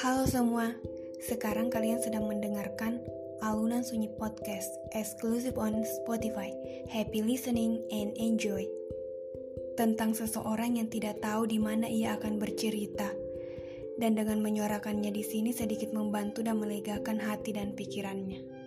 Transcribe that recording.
Halo semua, sekarang kalian sedang mendengarkan Alunan Sunyi Podcast eksklusif on Spotify. Happy listening and enjoy. Tentang seseorang yang tidak tahu di mana ia akan bercerita, dan dengan menyuarakannya di sini sedikit membantu dan melegakan hati dan pikirannya.